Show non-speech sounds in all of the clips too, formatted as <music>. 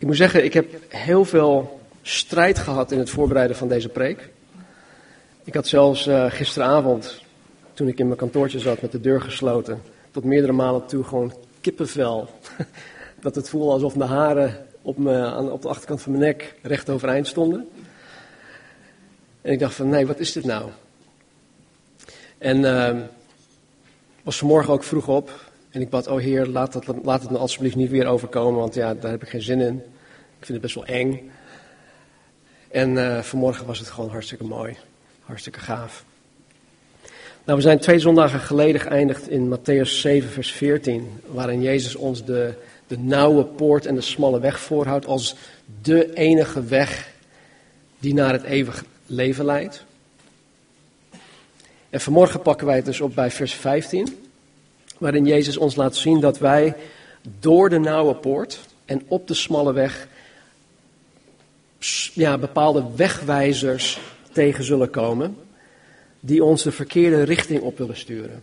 Ik moet zeggen, ik heb heel veel strijd gehad in het voorbereiden van deze preek. Ik had zelfs uh, gisteravond, toen ik in mijn kantoortje zat met de deur gesloten, tot meerdere malen toe gewoon kippenvel. <laughs> Dat het voelde alsof mijn haren op, me, op de achterkant van mijn nek recht overeind stonden. En ik dacht van, nee, wat is dit nou? En uh, was vanmorgen ook vroeg op. En ik bad, oh heer, laat, dat, laat het me alsjeblieft niet weer overkomen, want ja, daar heb ik geen zin in. Ik vind het best wel eng. En uh, vanmorgen was het gewoon hartstikke mooi. Hartstikke gaaf. Nou, we zijn twee zondagen geleden geëindigd in Matthäus 7, vers 14, waarin Jezus ons de, de nauwe poort en de smalle weg voorhoudt als de enige weg die naar het eeuwig leven leidt. En vanmorgen pakken wij het dus op bij vers 15, waarin Jezus ons laat zien dat wij door de nauwe poort en op de smalle weg ja, bepaalde wegwijzers tegen zullen komen, die ons de verkeerde richting op willen sturen.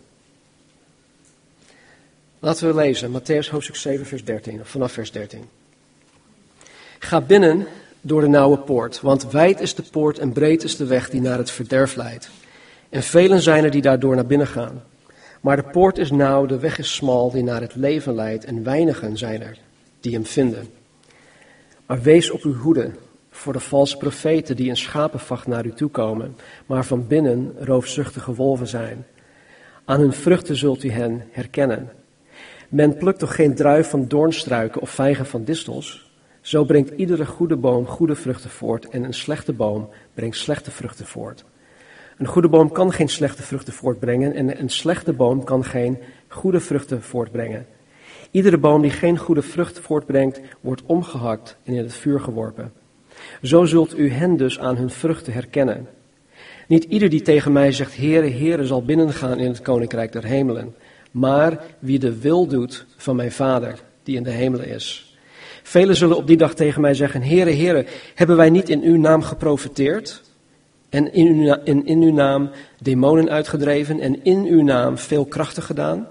Laten we lezen, Matthäus hoofdstuk 7, vers 13, vanaf vers 13. Ga binnen door de nauwe poort, want wijd is de poort en breed is de weg die naar het verderf leidt. En velen zijn er die daardoor naar binnen gaan. Maar de poort is nauw, de weg is smal die naar het leven leidt en weinigen zijn er die hem vinden. Maar wees op uw hoede voor de valse profeten die in schapenvacht naar u toe komen, maar van binnen roofzuchtige wolven zijn. Aan hun vruchten zult u hen herkennen. Men plukt toch geen druif van doornstruiken of vijgen van distels? Zo brengt iedere goede boom goede vruchten voort en een slechte boom brengt slechte vruchten voort. Een goede boom kan geen slechte vruchten voortbrengen en een slechte boom kan geen goede vruchten voortbrengen. Iedere boom die geen goede vrucht voortbrengt, wordt omgehakt en in het vuur geworpen. Zo zult u hen dus aan hun vruchten herkennen. Niet ieder die tegen mij zegt, Heere, Heere, zal binnengaan in het koninkrijk der hemelen, maar wie de wil doet van mijn Vader, die in de hemelen is. Velen zullen op die dag tegen mij zeggen, Heere, Heere, hebben wij niet in uw naam geprofeteerd? En in uw, in, uw naam demonen uitgedreven en in uw naam veel krachten gedaan?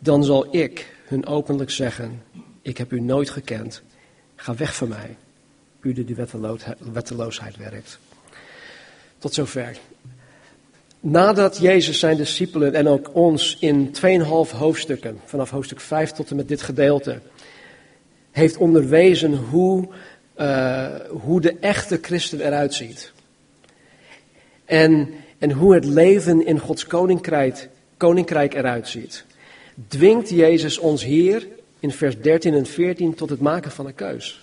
Dan zal ik hun openlijk zeggen, ik heb u nooit gekend, ga weg van mij u die de wetteloosheid werkt. Tot zover. Nadat Jezus zijn discipelen en ook ons in 2,5 hoofdstukken, vanaf hoofdstuk 5 tot en met dit gedeelte, heeft onderwezen hoe, uh, hoe de echte christen eruit ziet. En, en hoe het leven in Gods koninkrijk, koninkrijk eruit ziet. Dwingt Jezus ons hier in vers 13 en 14 tot het maken van een keus.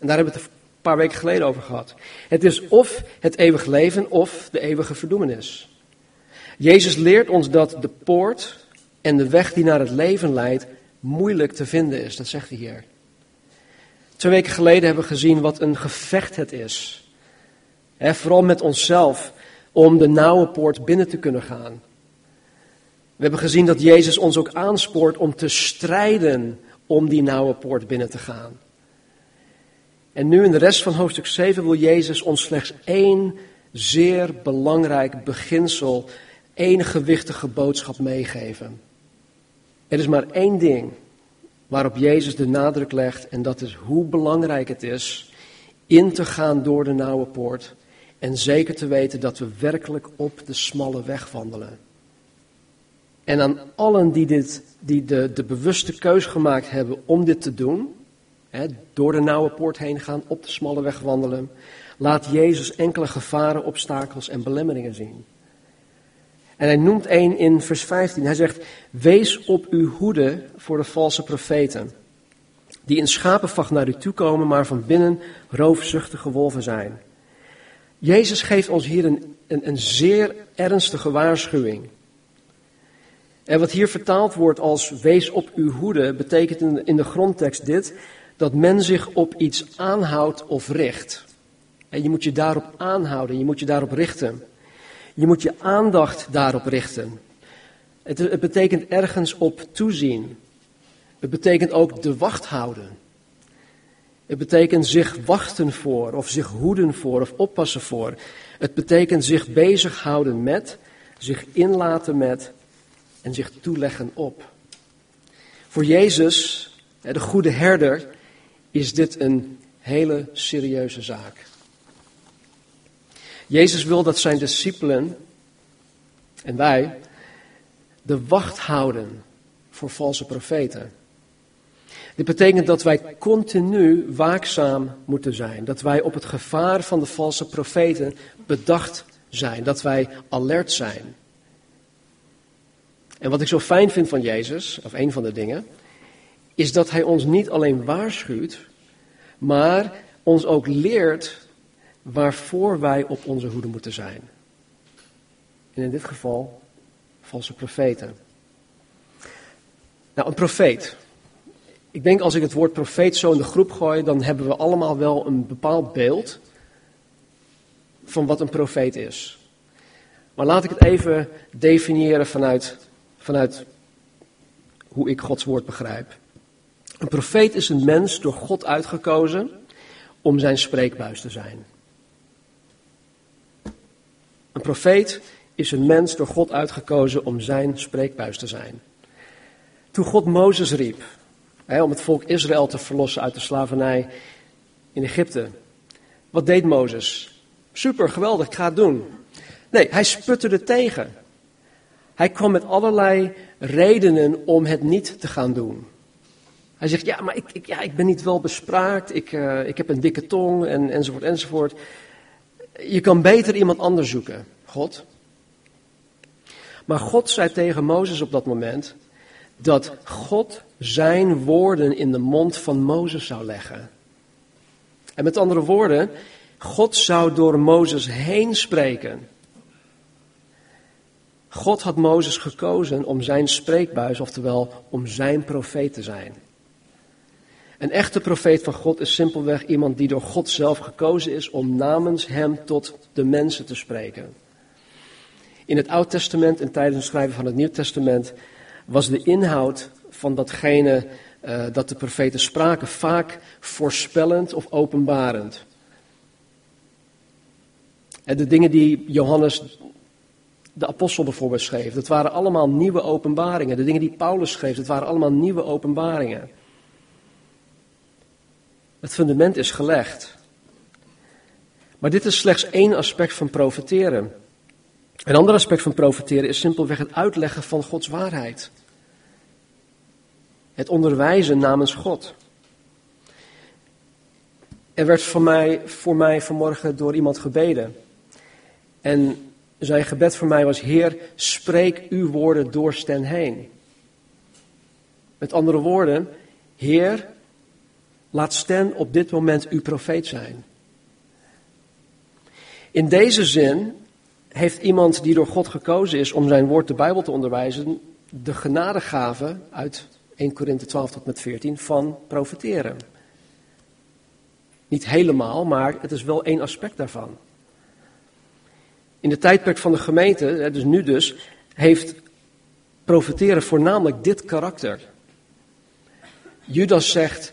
En daar hebben we het een paar weken geleden over gehad. Het is of het eeuwige leven of de eeuwige verdoemenis. Jezus leert ons dat de poort en de weg die naar het leven leidt moeilijk te vinden is. Dat zegt hij hier. Twee weken geleden hebben we gezien wat een gevecht het is. Vooral met onszelf om de nauwe poort binnen te kunnen gaan. We hebben gezien dat Jezus ons ook aanspoort om te strijden om die nauwe poort binnen te gaan. En nu in de rest van hoofdstuk 7 wil Jezus ons slechts één zeer belangrijk beginsel, één gewichtige boodschap meegeven. Er is maar één ding waarop Jezus de nadruk legt en dat is hoe belangrijk het is in te gaan door de nauwe poort en zeker te weten dat we werkelijk op de smalle weg wandelen. En aan allen die, dit, die de, de bewuste keus gemaakt hebben om dit te doen, door de nauwe poort heen gaan, op de smalle weg wandelen, laat Jezus enkele gevaren, obstakels en belemmeringen zien. En hij noemt één in vers 15. Hij zegt: Wees op uw hoede voor de valse profeten, die in schapenvacht naar u toe komen, maar van binnen roofzuchtige wolven zijn. Jezus geeft ons hier een, een, een zeer ernstige waarschuwing. En wat hier vertaald wordt als wees op uw hoede, betekent in de, grondtekst dit dat men zich op iets aanhoudt of richt. En je moet je daarop aanhouden, je moet je daarop richten. Je moet je aandacht daarop richten. Het, het betekent ergens op toezien. Het betekent ook de wacht houden. Het betekent zich wachten voor, of zich hoeden voor, of oppassen voor. Het betekent zich bezighouden met, zich inlaten met en zich toeleggen op. Voor Jezus, de goede herder, is dit een hele serieuze zaak. Jezus wil dat zijn discipelen en wij de wacht houden voor valse profeten. Dit betekent dat wij continu waakzaam moeten zijn. Dat wij op het gevaar van de valse profeten bedacht zijn. Dat wij alert zijn. En wat ik zo fijn vind van Jezus, of een van de dingen, is dat Hij ons niet alleen waarschuwt, maar ons ook leert waarvoor wij op onze hoede moeten zijn. En in dit geval valse profeten. Nou, een profeet. Ik denk als ik het woord profeet zo in de groep gooi, dan hebben we allemaal wel een bepaald beeld van wat een profeet is. Maar laat ik het even definiëren vanuit, vanuit hoe ik Gods woord begrijp. Een profeet is een mens door God uitgekozen om zijn spreekbuis te zijn. Een profeet is een mens door God uitgekozen om zijn spreekbuis te zijn. Toen God Mozes riep om het volk Israël te verlossen uit de slavernij in Egypte, wat deed Mozes? Super, geweldig, ik ga het doen. Nee, hij sputterde tegen. Hij kwam met allerlei redenen om het niet te gaan doen. Hij zegt, ja, maar ik, ik, ja, ik ben niet wel bespraakt, ik, uh, ik heb een dikke tong en, enzovoort enzovoort. Je kan beter iemand anders zoeken, God. Maar God zei tegen Mozes op dat moment dat God zijn woorden in de mond van Mozes zou leggen. En met andere woorden, God zou door Mozes heen spreken. God had Mozes gekozen om zijn spreekbuis, oftewel om zijn profeet te zijn. Een echte profeet van God is simpelweg iemand die door God zelf gekozen is om namens hem tot de mensen te spreken. In het Oud Testament en tijdens het schrijven van het Nieuw Testament was de inhoud van datgene uh, dat de profeten spraken vaak voorspellend of openbarend. En de dingen die Johannes de apostel bijvoorbeeld schreef, dat waren allemaal nieuwe openbaringen. De dingen die Paulus schreef, dat waren allemaal nieuwe openbaringen. Het fundament is gelegd. Maar dit is slechts één aspect van profeteren. Een ander aspect van profeteren is simpelweg het uitleggen van Gods waarheid. Het onderwijzen namens God. Er werd voor mij, voor mij vanmorgen door iemand gebeden. En zijn gebed voor mij was: Heer, spreek uw woorden door Sten heen. Met andere woorden, Heer, laat Sten op dit moment uw profeet zijn. In deze zin heeft iemand die door God gekozen is om zijn woord de Bijbel te onderwijzen, de genadegave uit 1 Korinthe 12 tot met 14 van profeteren. Niet helemaal, maar het is wel één aspect daarvan. In de tijdperk van de gemeente, dus nu dus, heeft profeteren voornamelijk dit karakter. Judas zegt,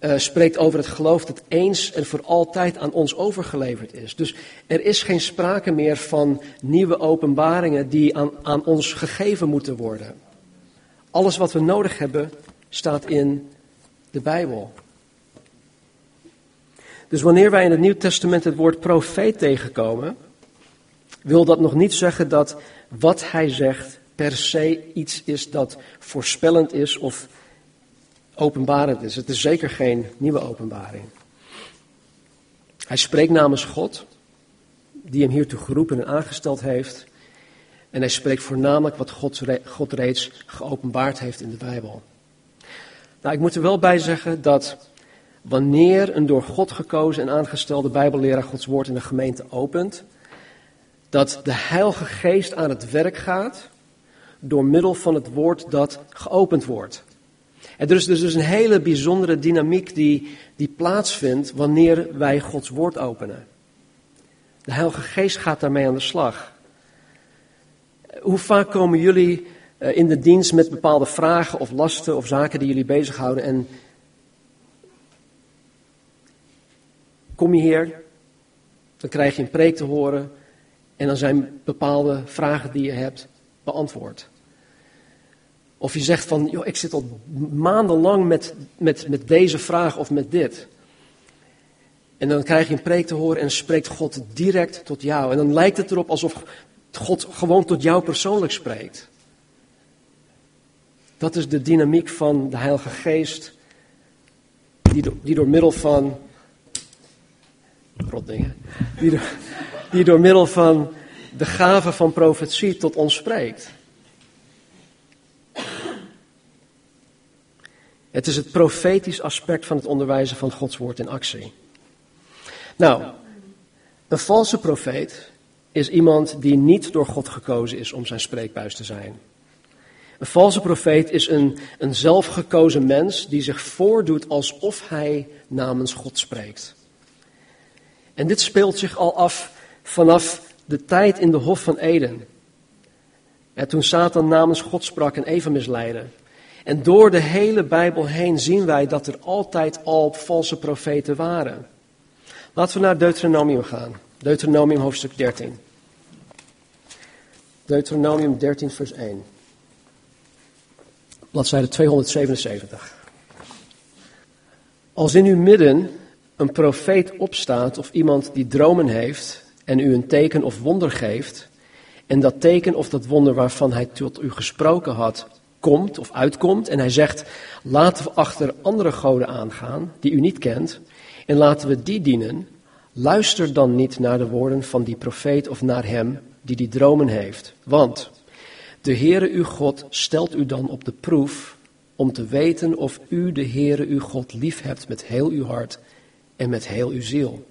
uh, spreekt over het geloof dat eens en voor altijd aan ons overgeleverd is. Dus er is geen sprake meer van nieuwe openbaringen die aan, aan ons gegeven moeten worden. Alles wat we nodig hebben staat in de Bijbel. Dus wanneer wij in het Nieuw Testament het woord profeet tegenkomen, wil dat nog niet zeggen dat wat hij zegt per se iets is dat voorspellend is of openbarend is. Het is zeker geen nieuwe openbaring. Hij spreekt namens God, die hem hiertoe geroepen en aangesteld heeft. En hij spreekt voornamelijk wat God, God reeds geopenbaard heeft in de Bijbel. Nou, ik moet er wel bij zeggen dat wanneer een door God gekozen en aangestelde Bijbelleraar Gods woord in de gemeente opent, dat de Heilige Geest aan het werk gaat door middel van het woord dat geopend wordt. En er is dus een hele bijzondere dynamiek die, die plaatsvindt wanneer wij Gods woord openen. De Heilige Geest gaat daarmee aan de slag. Hoe vaak komen jullie eh, in de dienst met bepaalde vragen of lasten of zaken die jullie bezighouden en kom je hier, dan krijg je een preek te horen en dan zijn bepaalde vragen die je hebt beantwoord. Of je zegt van, joh, ik zit al maandenlang met, met, met deze vraag of met dit. En dan krijg je een preek te horen en spreekt God direct tot jou. En dan lijkt het erop alsof God gewoon tot jou persoonlijk spreekt. Dat is de dynamiek van de Heilige Geest, die, door, die door middel van. Rotdingen. Die door, die door middel van de gave van profetie tot ons spreekt. Het is het profetisch aspect van het onderwijzen van Gods woord in actie. Nou, een valse profeet is iemand die niet door God gekozen is om zijn spreekbuis te zijn. Een valse profeet is een, een zelfgekozen mens die zich voordoet alsof hij namens God spreekt. En dit speelt zich al af vanaf de tijd in de Hof van Eden. En toen Satan namens God sprak en Eva misleidde. En door de hele Bijbel heen zien wij dat er altijd al valse profeten waren. Laten we naar Deuteronomium gaan. Deuteronomium hoofdstuk 13. Deuteronomium 13, vers 1. Bladzijde 277. Als in uw midden een profeet opstaat of iemand die dromen heeft en u een teken of wonder geeft, en dat teken of dat wonder waarvan hij tot u gesproken had, komt of uitkomt, en hij zegt, laten we achter andere goden aangaan die u niet kent, en laten we die dienen, luister dan niet naar de woorden van die profeet of naar hem die die dromen heeft. Want de Heere uw God stelt u dan op de proef om te weten of u de Heere uw God lief hebt met heel uw hart en met heel uw ziel.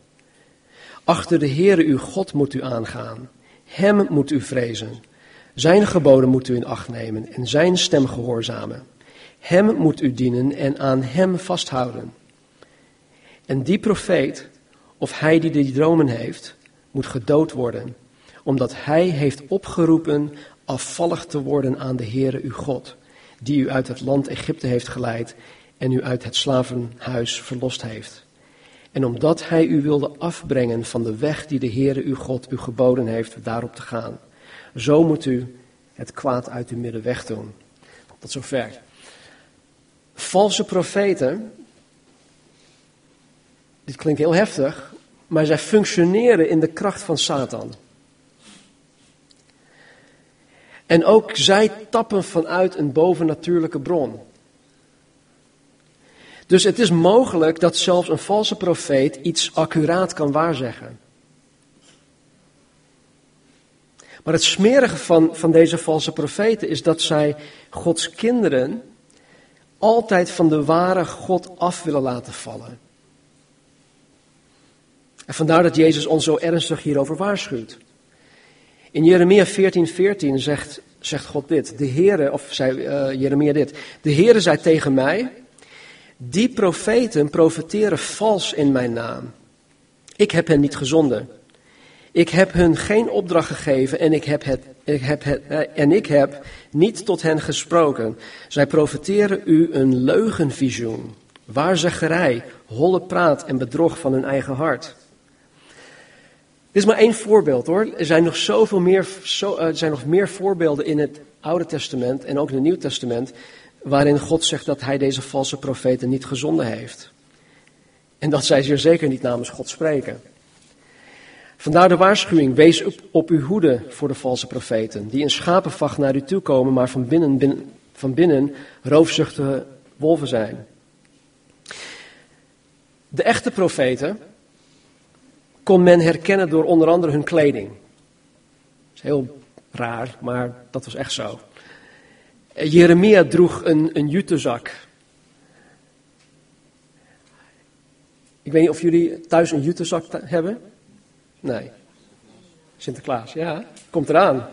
Achter de Heere uw God moet u aangaan. Hem moet u vrezen. Zijn geboden moet u in acht nemen en zijn stem gehoorzamen. Hem moet u dienen en aan hem vasthouden. En die profeet, of hij die die dromen heeft, moet gedood worden, omdat hij heeft opgeroepen afvallig te worden aan de Heere uw God, die u uit het land Egypte heeft geleid en u uit het slavenhuis verlost heeft. En omdat hij u wilde afbrengen van de weg die de Heere uw God u geboden heeft daarop te gaan. Zo moet u het kwaad uit uw midden wegdoen. Tot zover. Valse profeten, dit klinkt heel heftig, maar zij functioneren in de kracht van Satan. En ook zij tappen vanuit een bovennatuurlijke bron. Dus het is mogelijk dat zelfs een valse profeet iets accuraat kan waarzeggen. Maar het smerige van, van deze valse profeten is dat zij Gods kinderen altijd van de ware God af willen laten vallen. En vandaar dat Jezus ons zo ernstig hierover waarschuwt. In Jeremia 14, 14 zegt, zegt God dit. De Heere, of zei uh, Jeremia dit. De Heere zei tegen mij, die profeten profeteren vals in mijn naam. Ik heb hen niet gezonden. Ik heb hun geen opdracht gegeven en ik heb, het, ik heb het, eh, en ik heb niet tot hen gesproken. Zij profeteren u een leugenvisioen, waarzeggerij, holle praat en bedrog van hun eigen hart. Dit is maar één voorbeeld hoor. Er zijn nog zoveel meer, zo, eh, er zijn nog meer voorbeelden in het Oude Testament en ook in het Nieuw Testament. waarin God zegt dat hij deze valse profeten niet gezonden heeft. En dat zij zeer zeker niet namens God spreken. Vandaar de waarschuwing: wees op, uw hoede voor de valse profeten, die in schapenvacht naar u toe komen, maar van binnen, binnen, van binnen roofzuchtige wolven zijn. De echte profeten kon men herkennen door onder andere hun kleding. Dat is heel raar, maar dat was echt zo. Jeremia droeg een, een jutezak. Ik weet niet of jullie thuis een jutezak hebben. Nee. Sinterklaas, ja, komt eraan.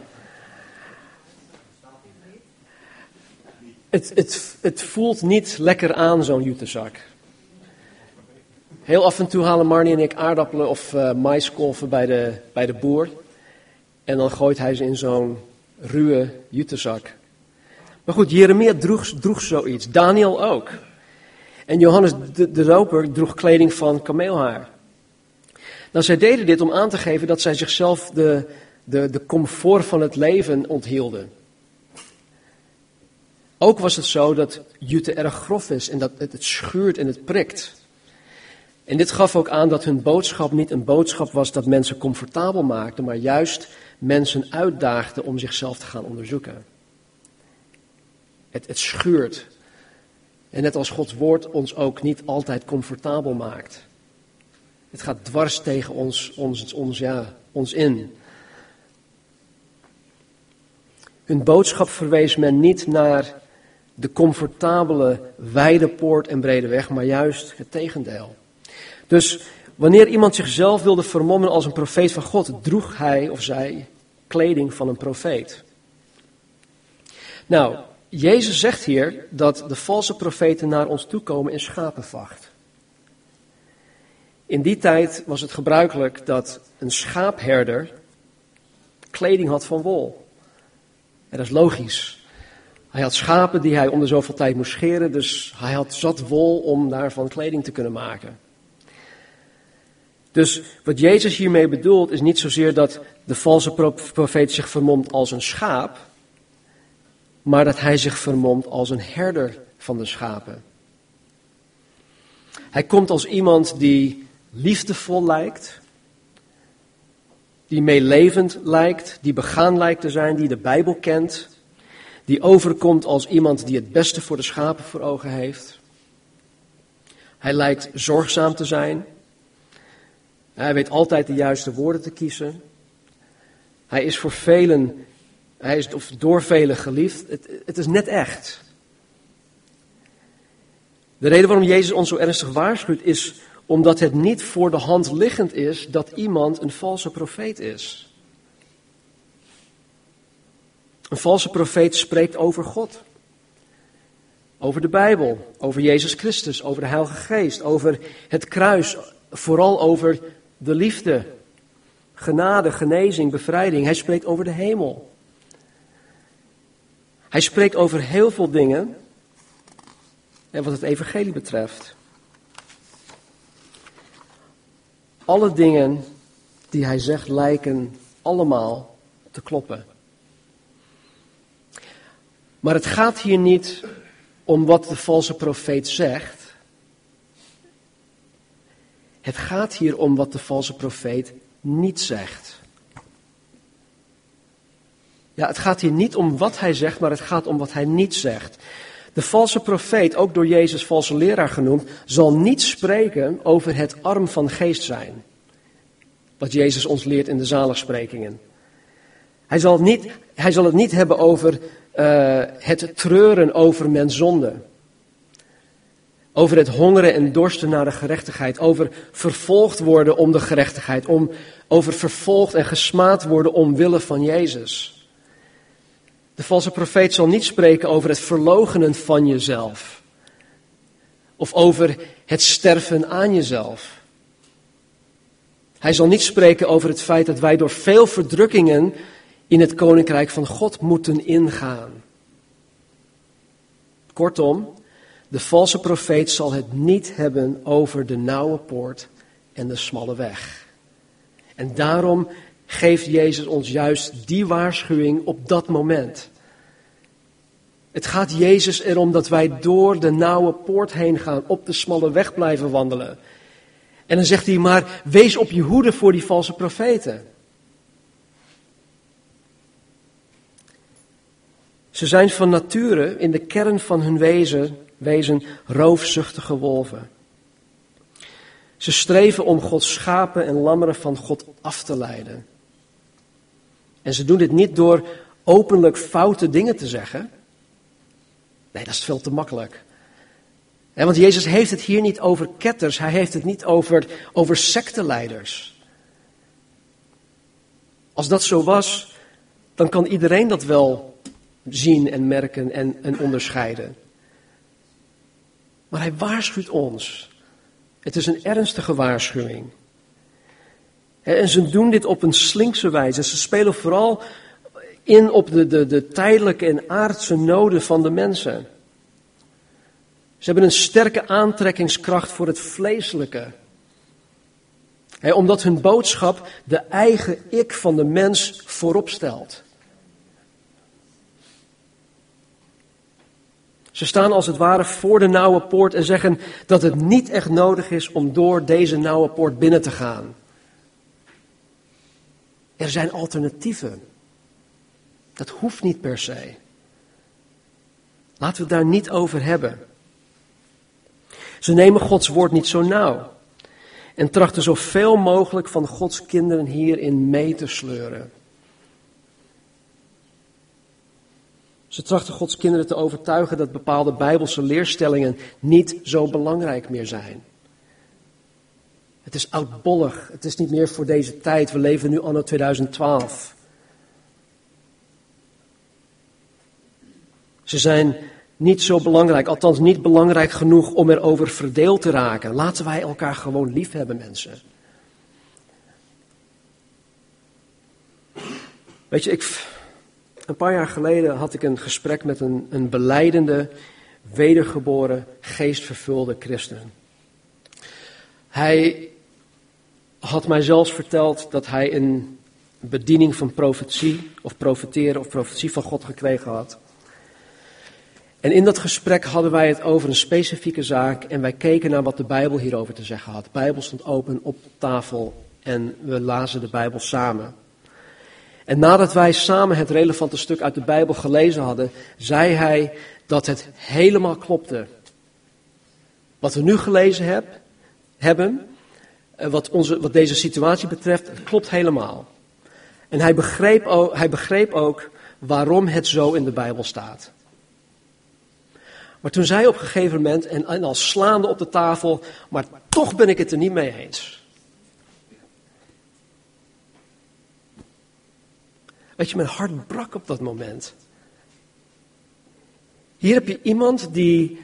Het, het, het voelt niet lekker aan, zo'n jutezak. Heel af en toe halen Marnie en ik aardappelen of uh, maiskolven bij de, bij de boer. En dan gooit hij ze in zo'n ruwe jutezak. Maar goed, Jeremia droeg, droeg zoiets. Daniel ook. En Johannes de, de Doper droeg kleding van kameelhaar. Nou, zij deden dit om aan te geven dat zij zichzelf de, de, de comfort van het leven onthielden. Ook was het zo dat jute erg grof is en dat het schuurt en het prikt. En dit gaf ook aan dat hun boodschap niet een boodschap was dat mensen comfortabel maakte, maar juist mensen uitdaagde om zichzelf te gaan onderzoeken. Het, het schuurt. En net als Gods woord ons ook niet altijd comfortabel maakt. Het gaat dwars tegen ons, ons, ons, ja, ons in. Hun boodschap verwees men niet naar de comfortabele, wijde poort en brede weg, maar juist het tegendeel. Dus wanneer iemand zichzelf wilde vermommen als een profeet van God, droeg hij of zij kleding van een profeet. Nou, Jezus zegt hier dat de valse profeten naar ons toe komen in schapenvacht. In die tijd was het gebruikelijk dat een schaapherder kleding had van wol. Dat is logisch. Hij had schapen die hij onder zoveel tijd moest scheren, dus hij had zat wol om daarvan kleding te kunnen maken. Dus wat Jezus hiermee bedoelt is niet zozeer dat de valse profeet zich vermomt als een schaap, maar dat hij zich vermomt als een herder van de schapen. Hij komt als iemand die liefdevol lijkt, die meelevend lijkt, die begaan lijkt te zijn, die de Bijbel kent, die overkomt als iemand die het beste voor de schapen voor ogen heeft. Hij lijkt zorgzaam te zijn. Hij weet altijd de juiste woorden te kiezen. Hij is voor velen, hij is door velen geliefd. Het, het is net echt. De reden waarom Jezus ons zo ernstig waarschuwt is omdat het niet voor de hand liggend is dat iemand een valse profeet is. Een valse profeet spreekt over God. Over de Bijbel, over Jezus Christus, over de Heilige Geest, over het kruis, vooral over de liefde, genade, genezing, bevrijding. Hij spreekt over de hemel. Hij spreekt over heel veel dingen. En wat het evangelie betreft. Alle dingen die hij zegt lijken allemaal te kloppen. Maar het gaat hier niet om wat de valse profeet zegt. Het gaat hier om wat de valse profeet niet zegt. Ja, het gaat hier niet om wat hij zegt, maar het gaat om wat hij niet zegt. De valse profeet, ook door Jezus valse leraar genoemd, zal niet spreken over het arm van geest zijn. Wat Jezus ons leert in de zaligsprekingen. Hij zal, niet, hij zal het niet hebben over uh, het treuren over mens zonde. Over het hongeren en dorsten naar de gerechtigheid. Over vervolgd worden om de gerechtigheid. Om, over vervolgd en gesmaad worden omwille van Jezus. De valse profeet zal niet spreken over het verlogenen van jezelf. Of over het sterven aan jezelf. Hij zal niet spreken over het feit dat wij door veel verdrukkingen in het koninkrijk van God moeten ingaan. Kortom, de valse profeet zal het niet hebben over de nauwe poort en de smalle weg. En daarom geeft Jezus ons juist die waarschuwing op dat moment. Het gaat Jezus erom dat wij door de nauwe poort heen gaan, op de smalle weg blijven wandelen. En dan zegt hij maar, wees op je hoede voor die valse profeten. Ze zijn van nature in de kern van hun wezen, wezen roofzuchtige wolven. Ze streven om Gods schapen en lammeren van God af te leiden. En ze doen dit niet door openlijk foute dingen te zeggen. Nee, dat is veel te makkelijk. want Jezus heeft het hier niet over ketters, hij heeft het niet over, over secteleiders. Als dat zo was, dan kan iedereen dat wel zien en merken en, en onderscheiden. Maar hij waarschuwt ons. Het is een ernstige waarschuwing. En ze doen dit op een slinkse wijze. Ze spelen vooral in op de, de, de tijdelijke en aardse noden van de mensen. Ze hebben een sterke aantrekkingskracht voor het vleeselijke. omdat hun boodschap de eigen ik van de mens voorop stelt. Ze staan als het ware voor de nauwe poort en zeggen dat het niet echt nodig is om door deze nauwe poort binnen te gaan. Er zijn alternatieven. Dat hoeft niet per se. Laten we het daar niet over hebben. Ze nemen Gods woord niet zo nauw. En trachten zoveel mogelijk van Gods kinderen hierin mee te sleuren. Ze trachten Gods kinderen te overtuigen dat bepaalde bijbelse leerstellingen niet zo belangrijk meer zijn. Het is oudbollig, het is niet meer voor deze tijd. We leven nu anno 2012. Ze zijn niet zo belangrijk, althans niet belangrijk genoeg om erover verdeeld te raken. Laten wij elkaar gewoon lief hebben, mensen. Weet je, ik, een paar jaar geleden had ik een gesprek met een, een beleidende, wedergeboren, geestvervulde christen. Hij had mij zelfs verteld dat hij een bediening van profetie, of profeteren of profetie van God gekregen had. En in dat gesprek hadden wij het over een specifieke zaak en wij keken naar wat de Bijbel hierover te zeggen had. De Bijbel stond open op tafel en we lazen de Bijbel samen. En nadat wij samen het relevante stuk uit de Bijbel gelezen hadden, zei hij dat het helemaal klopte. Wat we nu gelezen heb, hebben, eh, wat, onze, wat deze situatie betreft, klopt helemaal. En hij begreep, ook, hij begreep ook waarom het zo in de Bijbel staat. Maar toen zei op een gegeven moment, en, en al slaande op de tafel, maar toch ben ik het er niet mee eens. Weet je, mijn hart brak op dat moment. Hier heb je iemand die,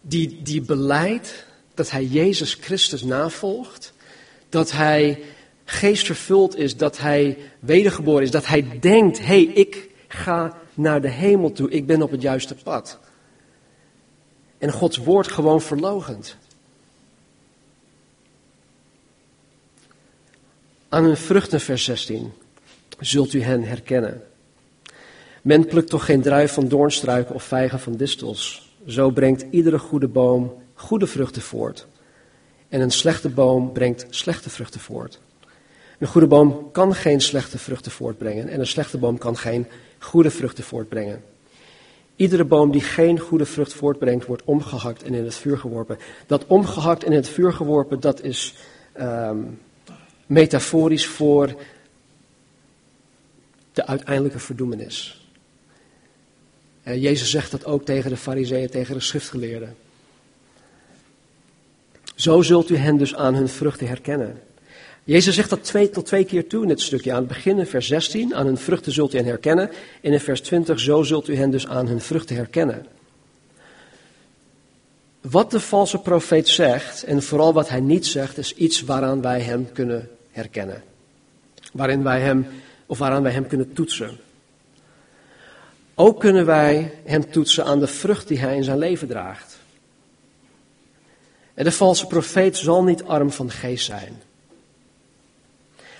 die, die beleidt dat hij Jezus Christus navolgt, dat hij geestvervuld is, dat hij wedergeboren is, dat hij denkt, hé, hey, ik ga naar de hemel toe, ik ben op het juiste pad. En Gods woord gewoon verlogend. Aan hun vruchten, vers 16 zult u hen herkennen. Men plukt toch geen druif van doornstruiken of vijgen van distels. Zo brengt iedere goede boom goede vruchten voort. En een slechte boom brengt slechte vruchten voort. Een goede boom kan geen slechte vruchten voortbrengen en een slechte boom kan geen goede vruchten voortbrengen. Iedere boom die geen goede vrucht voortbrengt, wordt omgehakt en in het vuur geworpen. Dat omgehakt en in het vuur geworpen, dat is um, metaforisch voor de uiteindelijke verdoemenis. En Jezus zegt dat ook tegen de fariseeën, tegen de schriftgeleerden. Zo zult u hen dus aan hun vruchten herkennen. Jezus zegt dat twee tot twee keer toe in dit stukje. Aan het begin in vers 16, aan hun vruchten zult u hen herkennen. En in vers 20, zo zult u hen dus aan hun vruchten herkennen. Wat de valse profeet zegt, en vooral wat hij niet zegt, is iets waaraan wij hem kunnen herkennen. Waarin wij hem of waaraan wij hem kunnen toetsen. Ook kunnen wij hem toetsen aan de vrucht die hij in zijn leven draagt. En de valse profeet zal niet arm van geest zijn.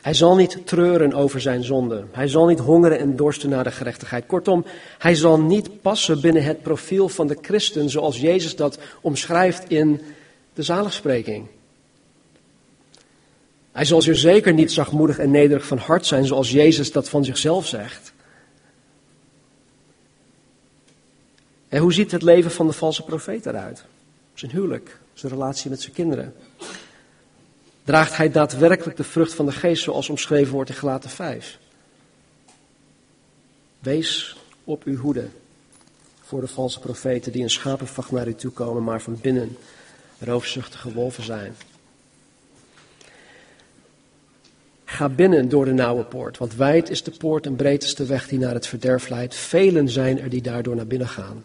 Hij zal niet treuren over zijn zonde. Hij zal niet hongeren en dorsten naar de gerechtigheid. Kortom, hij zal niet passen binnen het profiel van de christen zoals Jezus dat omschrijft in de zaligspreking. Hij zal zeer zeker niet zachtmoedig en nederig van hart zijn zoals Jezus dat van zichzelf zegt. En hoe ziet het leven van de valse profeet eruit? Zijn huwelijk, zijn relatie met zijn kinderen. Draagt hij daadwerkelijk de vrucht van de geest zoals omschreven wordt in Gelaten 5? Wees op uw hoede voor de valse profeten die in schapenvacht naar u toe komen, maar van binnen roofzuchtige wolven zijn. Ga binnen door de nauwe poort, want wijd is de poort en breed is de weg die naar het verderf leidt. Velen zijn er die daardoor naar binnen gaan.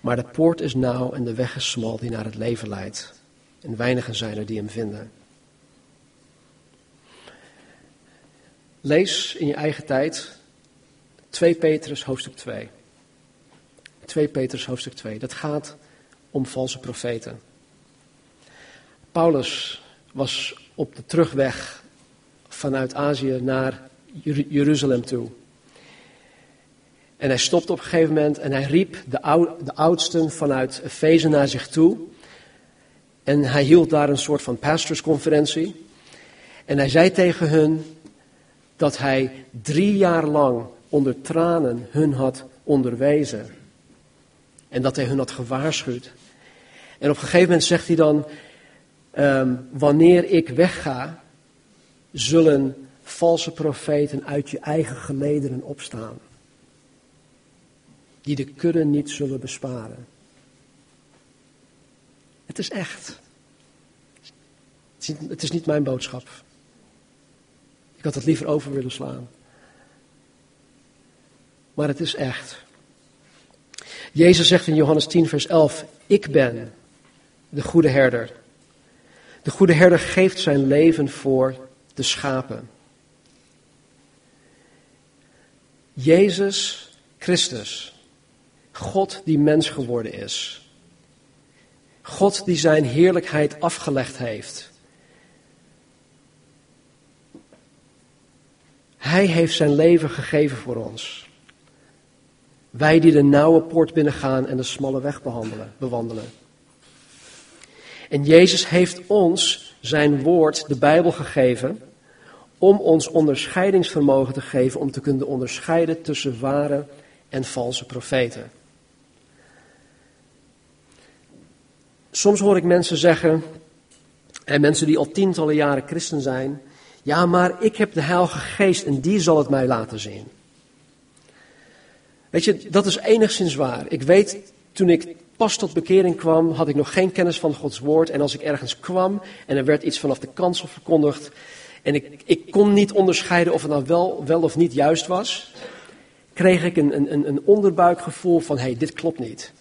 Maar de poort is nauw en de weg is smal die naar het leven leidt. En weinigen zijn er die hem vinden. Lees in je eigen tijd 2 Petrus hoofdstuk 2. 2 Petrus hoofdstuk 2. Dat gaat om valse profeten. Paulus was op de terugweg vanuit Azië naar Jeruzalem toe. En hij stopte op een gegeven moment en hij riep de, ou- de oudsten vanuit Efeze naar zich toe. En hij hield daar een soort van pastorsconferentie. En hij zei tegen hun dat hij drie jaar lang onder tranen hun had onderwezen. En dat hij hun had gewaarschuwd. En op een gegeven moment zegt hij dan, ehm, wanneer ik wegga, zullen valse profeten uit je eigen gelederen opstaan. Die de kudde niet zullen besparen. Het is echt. Het is niet, mijn boodschap. Ik had het liever over willen slaan. Maar het is echt. Jezus zegt in Johannes 10, vers 11: Ik ben de goede herder. De goede herder geeft zijn leven voor de schapen. Jezus Christus, God die mens geworden is. God die zijn heerlijkheid afgelegd heeft. Hij heeft zijn leven gegeven voor ons. Wij die de nauwe poort binnengaan en de smalle weg bewandelen. En Jezus heeft ons zijn woord, de Bijbel, gegeven om ons onderscheidingsvermogen te geven om te kunnen onderscheiden tussen ware en valse profeten. Soms hoor ik mensen zeggen, en mensen die al tientallen jaren christen zijn, ja, maar ik heb de Heilige Geest en die zal het mij laten zien. Weet je, dat is enigszins waar. Ik weet, toen ik pas tot bekering kwam, had ik nog geen kennis van Gods woord. En als ik ergens kwam en er werd iets vanaf de kansel verkondigd. En ik, ik kon niet onderscheiden of het nou wel, wel of niet juist was. Kreeg ik een, een, een onderbuikgevoel van, hé, hey, dit klopt niet.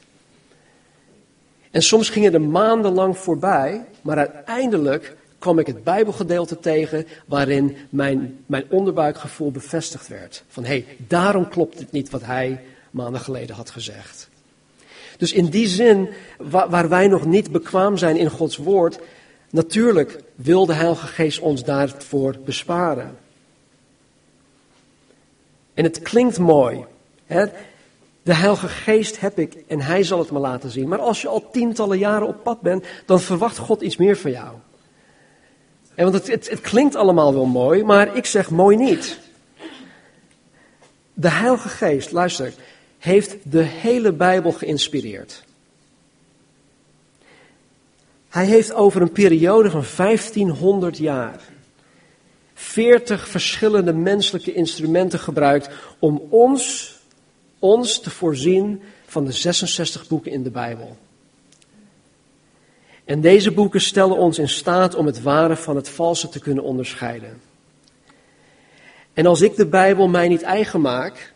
En soms gingen er maandenlang voorbij, maar uiteindelijk kwam ik het Bijbelgedeelte tegen waarin mijn, mijn onderbuikgevoel bevestigd werd. Van hé, hey, daarom klopt het niet wat hij maanden geleden had gezegd. Dus in die zin, waar, wij nog niet bekwaam zijn in Gods woord, natuurlijk wil de Heilige Geest ons daarvoor besparen. En het klinkt mooi. Hè? De Heilige Geest heb ik en Hij zal het me laten zien. Maar als je al tientallen jaren op pad bent, dan verwacht God iets meer van jou. En want het, het, het klinkt allemaal wel mooi, maar ik zeg mooi niet. De Heilige Geest, luister, heeft de hele Bijbel geïnspireerd. Hij heeft over een periode van 1500 jaar 40 verschillende menselijke instrumenten gebruikt om ons, ons te voorzien van de 66 boeken in de Bijbel. En deze boeken stellen ons in staat om het ware van het valse te kunnen onderscheiden. En als ik de Bijbel mij niet eigen maak,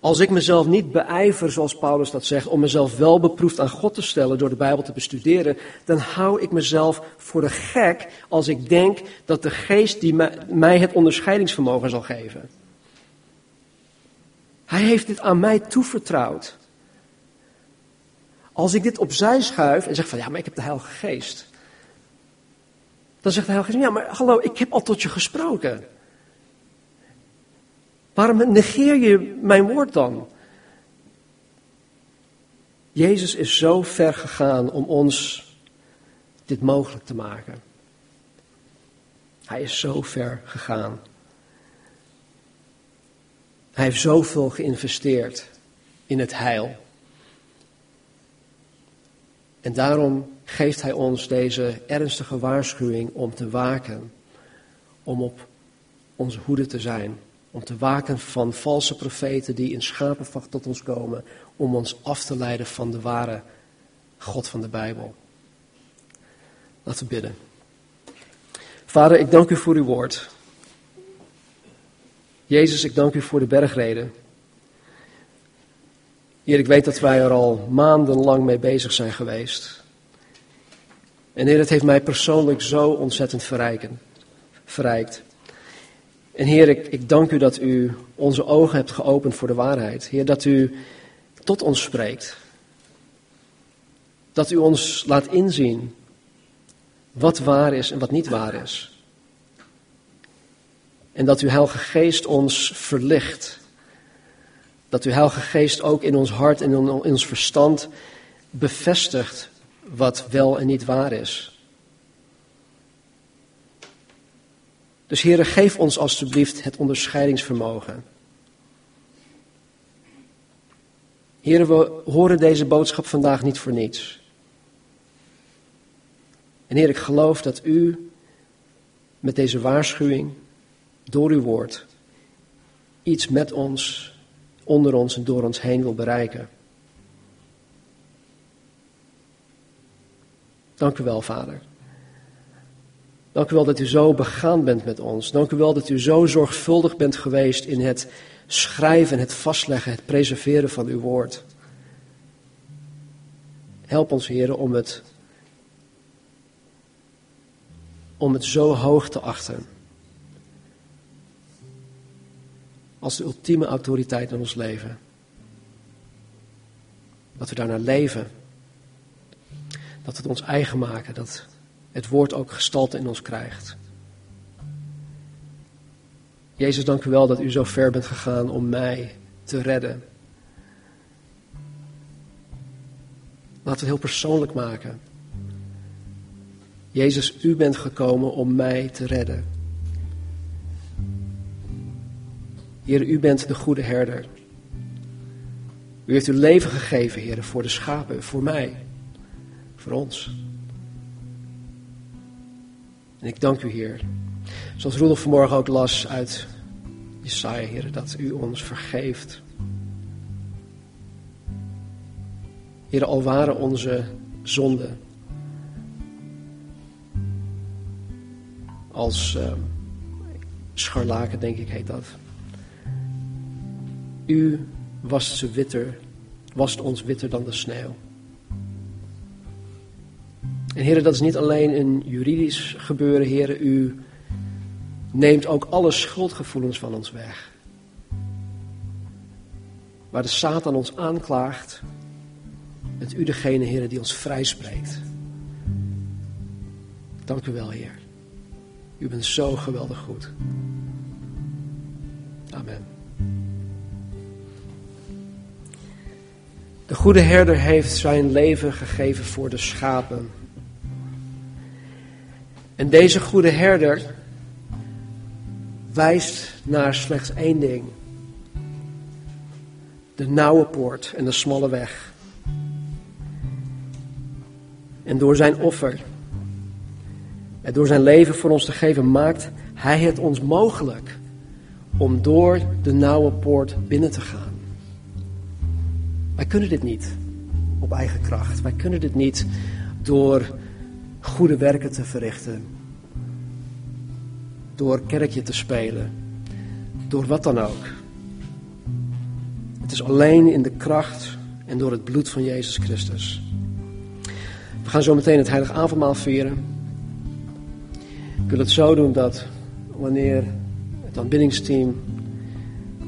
als ik mezelf niet beijver, zoals Paulus dat zegt, om mezelf wel beproefd aan God te stellen door de Bijbel te bestuderen, dan hou ik mezelf voor de gek als ik denk dat de geest die mij het onderscheidingsvermogen zal geven. Hij heeft dit aan mij toevertrouwd. Als ik dit opzij schuif en zeg van ja, maar ik heb de Heilige Geest. Dan zegt de Heilige Geest, ja, maar hallo, ik heb al tot je gesproken. Waarom negeer je mijn woord dan? Jezus is zo ver gegaan om ons dit mogelijk te maken. Hij is zo ver gegaan. Hij heeft zoveel geïnvesteerd in het heil. En daarom geeft hij ons deze ernstige waarschuwing om te waken, om op onze hoede te zijn, om te waken van valse profeten die in schapenvacht tot ons komen, om ons af te leiden van de ware God van de Bijbel. Laten we bidden. Vader, ik dank u voor uw woord. Jezus, ik dank u voor de bergreden. Heer, ik weet dat wij er al maandenlang mee bezig zijn geweest. En Heer, het heeft mij persoonlijk zo ontzettend verrijken, verrijkt. En Heer, ik, ik dank u dat u onze ogen hebt geopend voor de waarheid. Heer, dat u tot ons spreekt. Dat u ons laat inzien wat waar is en wat niet waar is. En dat uw Heilige Geest ons verlicht Dat uw Heilige Geest ook in ons hart en in ons verstand bevestigt wat wel en niet waar is. Dus Heere, geef ons alstublieft het onderscheidingsvermogen. Heren, we horen deze boodschap vandaag niet voor niets. En Heer, ik geloof dat U met deze waarschuwing, door uw woord, iets met ons, onder ons en door ons heen wil bereiken. Dank u wel, Vader. Dank u wel dat u zo begaan bent met ons. Dank u wel dat u zo zorgvuldig bent geweest in het schrijven, het vastleggen, het preserveren van uw woord. Help ons, heren, om het, om het zo hoog te achten. Als de ultieme autoriteit in ons leven. Dat we daarnaar leven. Dat we het ons eigen maken. Dat het woord ook gestalte in ons krijgt. Jezus, dank u wel dat u zo ver bent gegaan om mij te redden. Laten we het heel persoonlijk maken. Jezus, u bent gekomen om mij te redden. Heer, u bent de goede herder. U heeft uw leven gegeven, Heer, voor de schapen, voor mij, voor ons. En ik dank u, Heer. Zoals Roelof vanmorgen ook las uit Jesaja, Heer, dat u ons vergeeft. Heer, al waren onze zonden als uh, scharlaken, denk ik, heet dat. U wast ze witter, wast ons witter dan de sneeuw. En heren, dat is niet alleen een juridisch gebeuren, heren. U neemt ook alle schuldgevoelens van ons weg. Waar de Satan ons aanklaagt, bent u degene, heren, die ons vrijspreekt. Dank u wel, Heer. U bent zo geweldig goed. Amen. De goede herder heeft zijn leven gegeven voor de schapen. En deze goede herder wijst naar slechts één ding. De nauwe poort en de smalle weg. En door zijn offer en door zijn leven voor ons te geven, maakt hij het ons mogelijk om door de nauwe poort binnen te gaan. Wij kunnen dit niet op eigen kracht. Wij kunnen dit niet door goede werken te verrichten. Door kerkje te spelen. Door wat dan ook. Het is alleen in de kracht en door het bloed van Jezus Christus. We gaan zo meteen het heilige avondmaal vieren. Ik wil het zo doen dat wanneer het aanbiddingsteam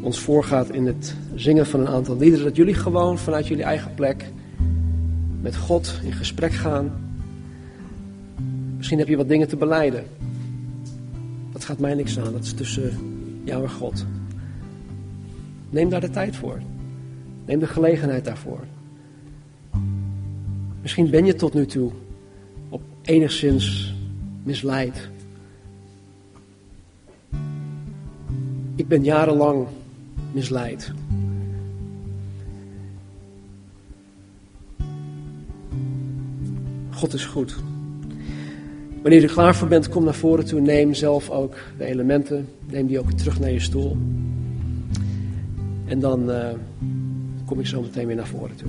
ons voorgaat in het zingen van een aantal liederen, dat jullie gewoon vanuit jullie eigen plek met God in gesprek gaan. Misschien heb je wat dingen te beleiden. Dat gaat mij niks aan, dat is tussen jou en God. Neem daar de tijd voor. Neem de gelegenheid daarvoor. Misschien ben je tot nu toe op enigszins misleid. Ik ben jarenlang misleid. God is goed. Wanneer je er klaar voor bent, kom naar voren toe. Neem zelf ook de elementen. Neem die ook terug naar je stoel. En dan uh, kom ik zo meteen weer naar voren toe.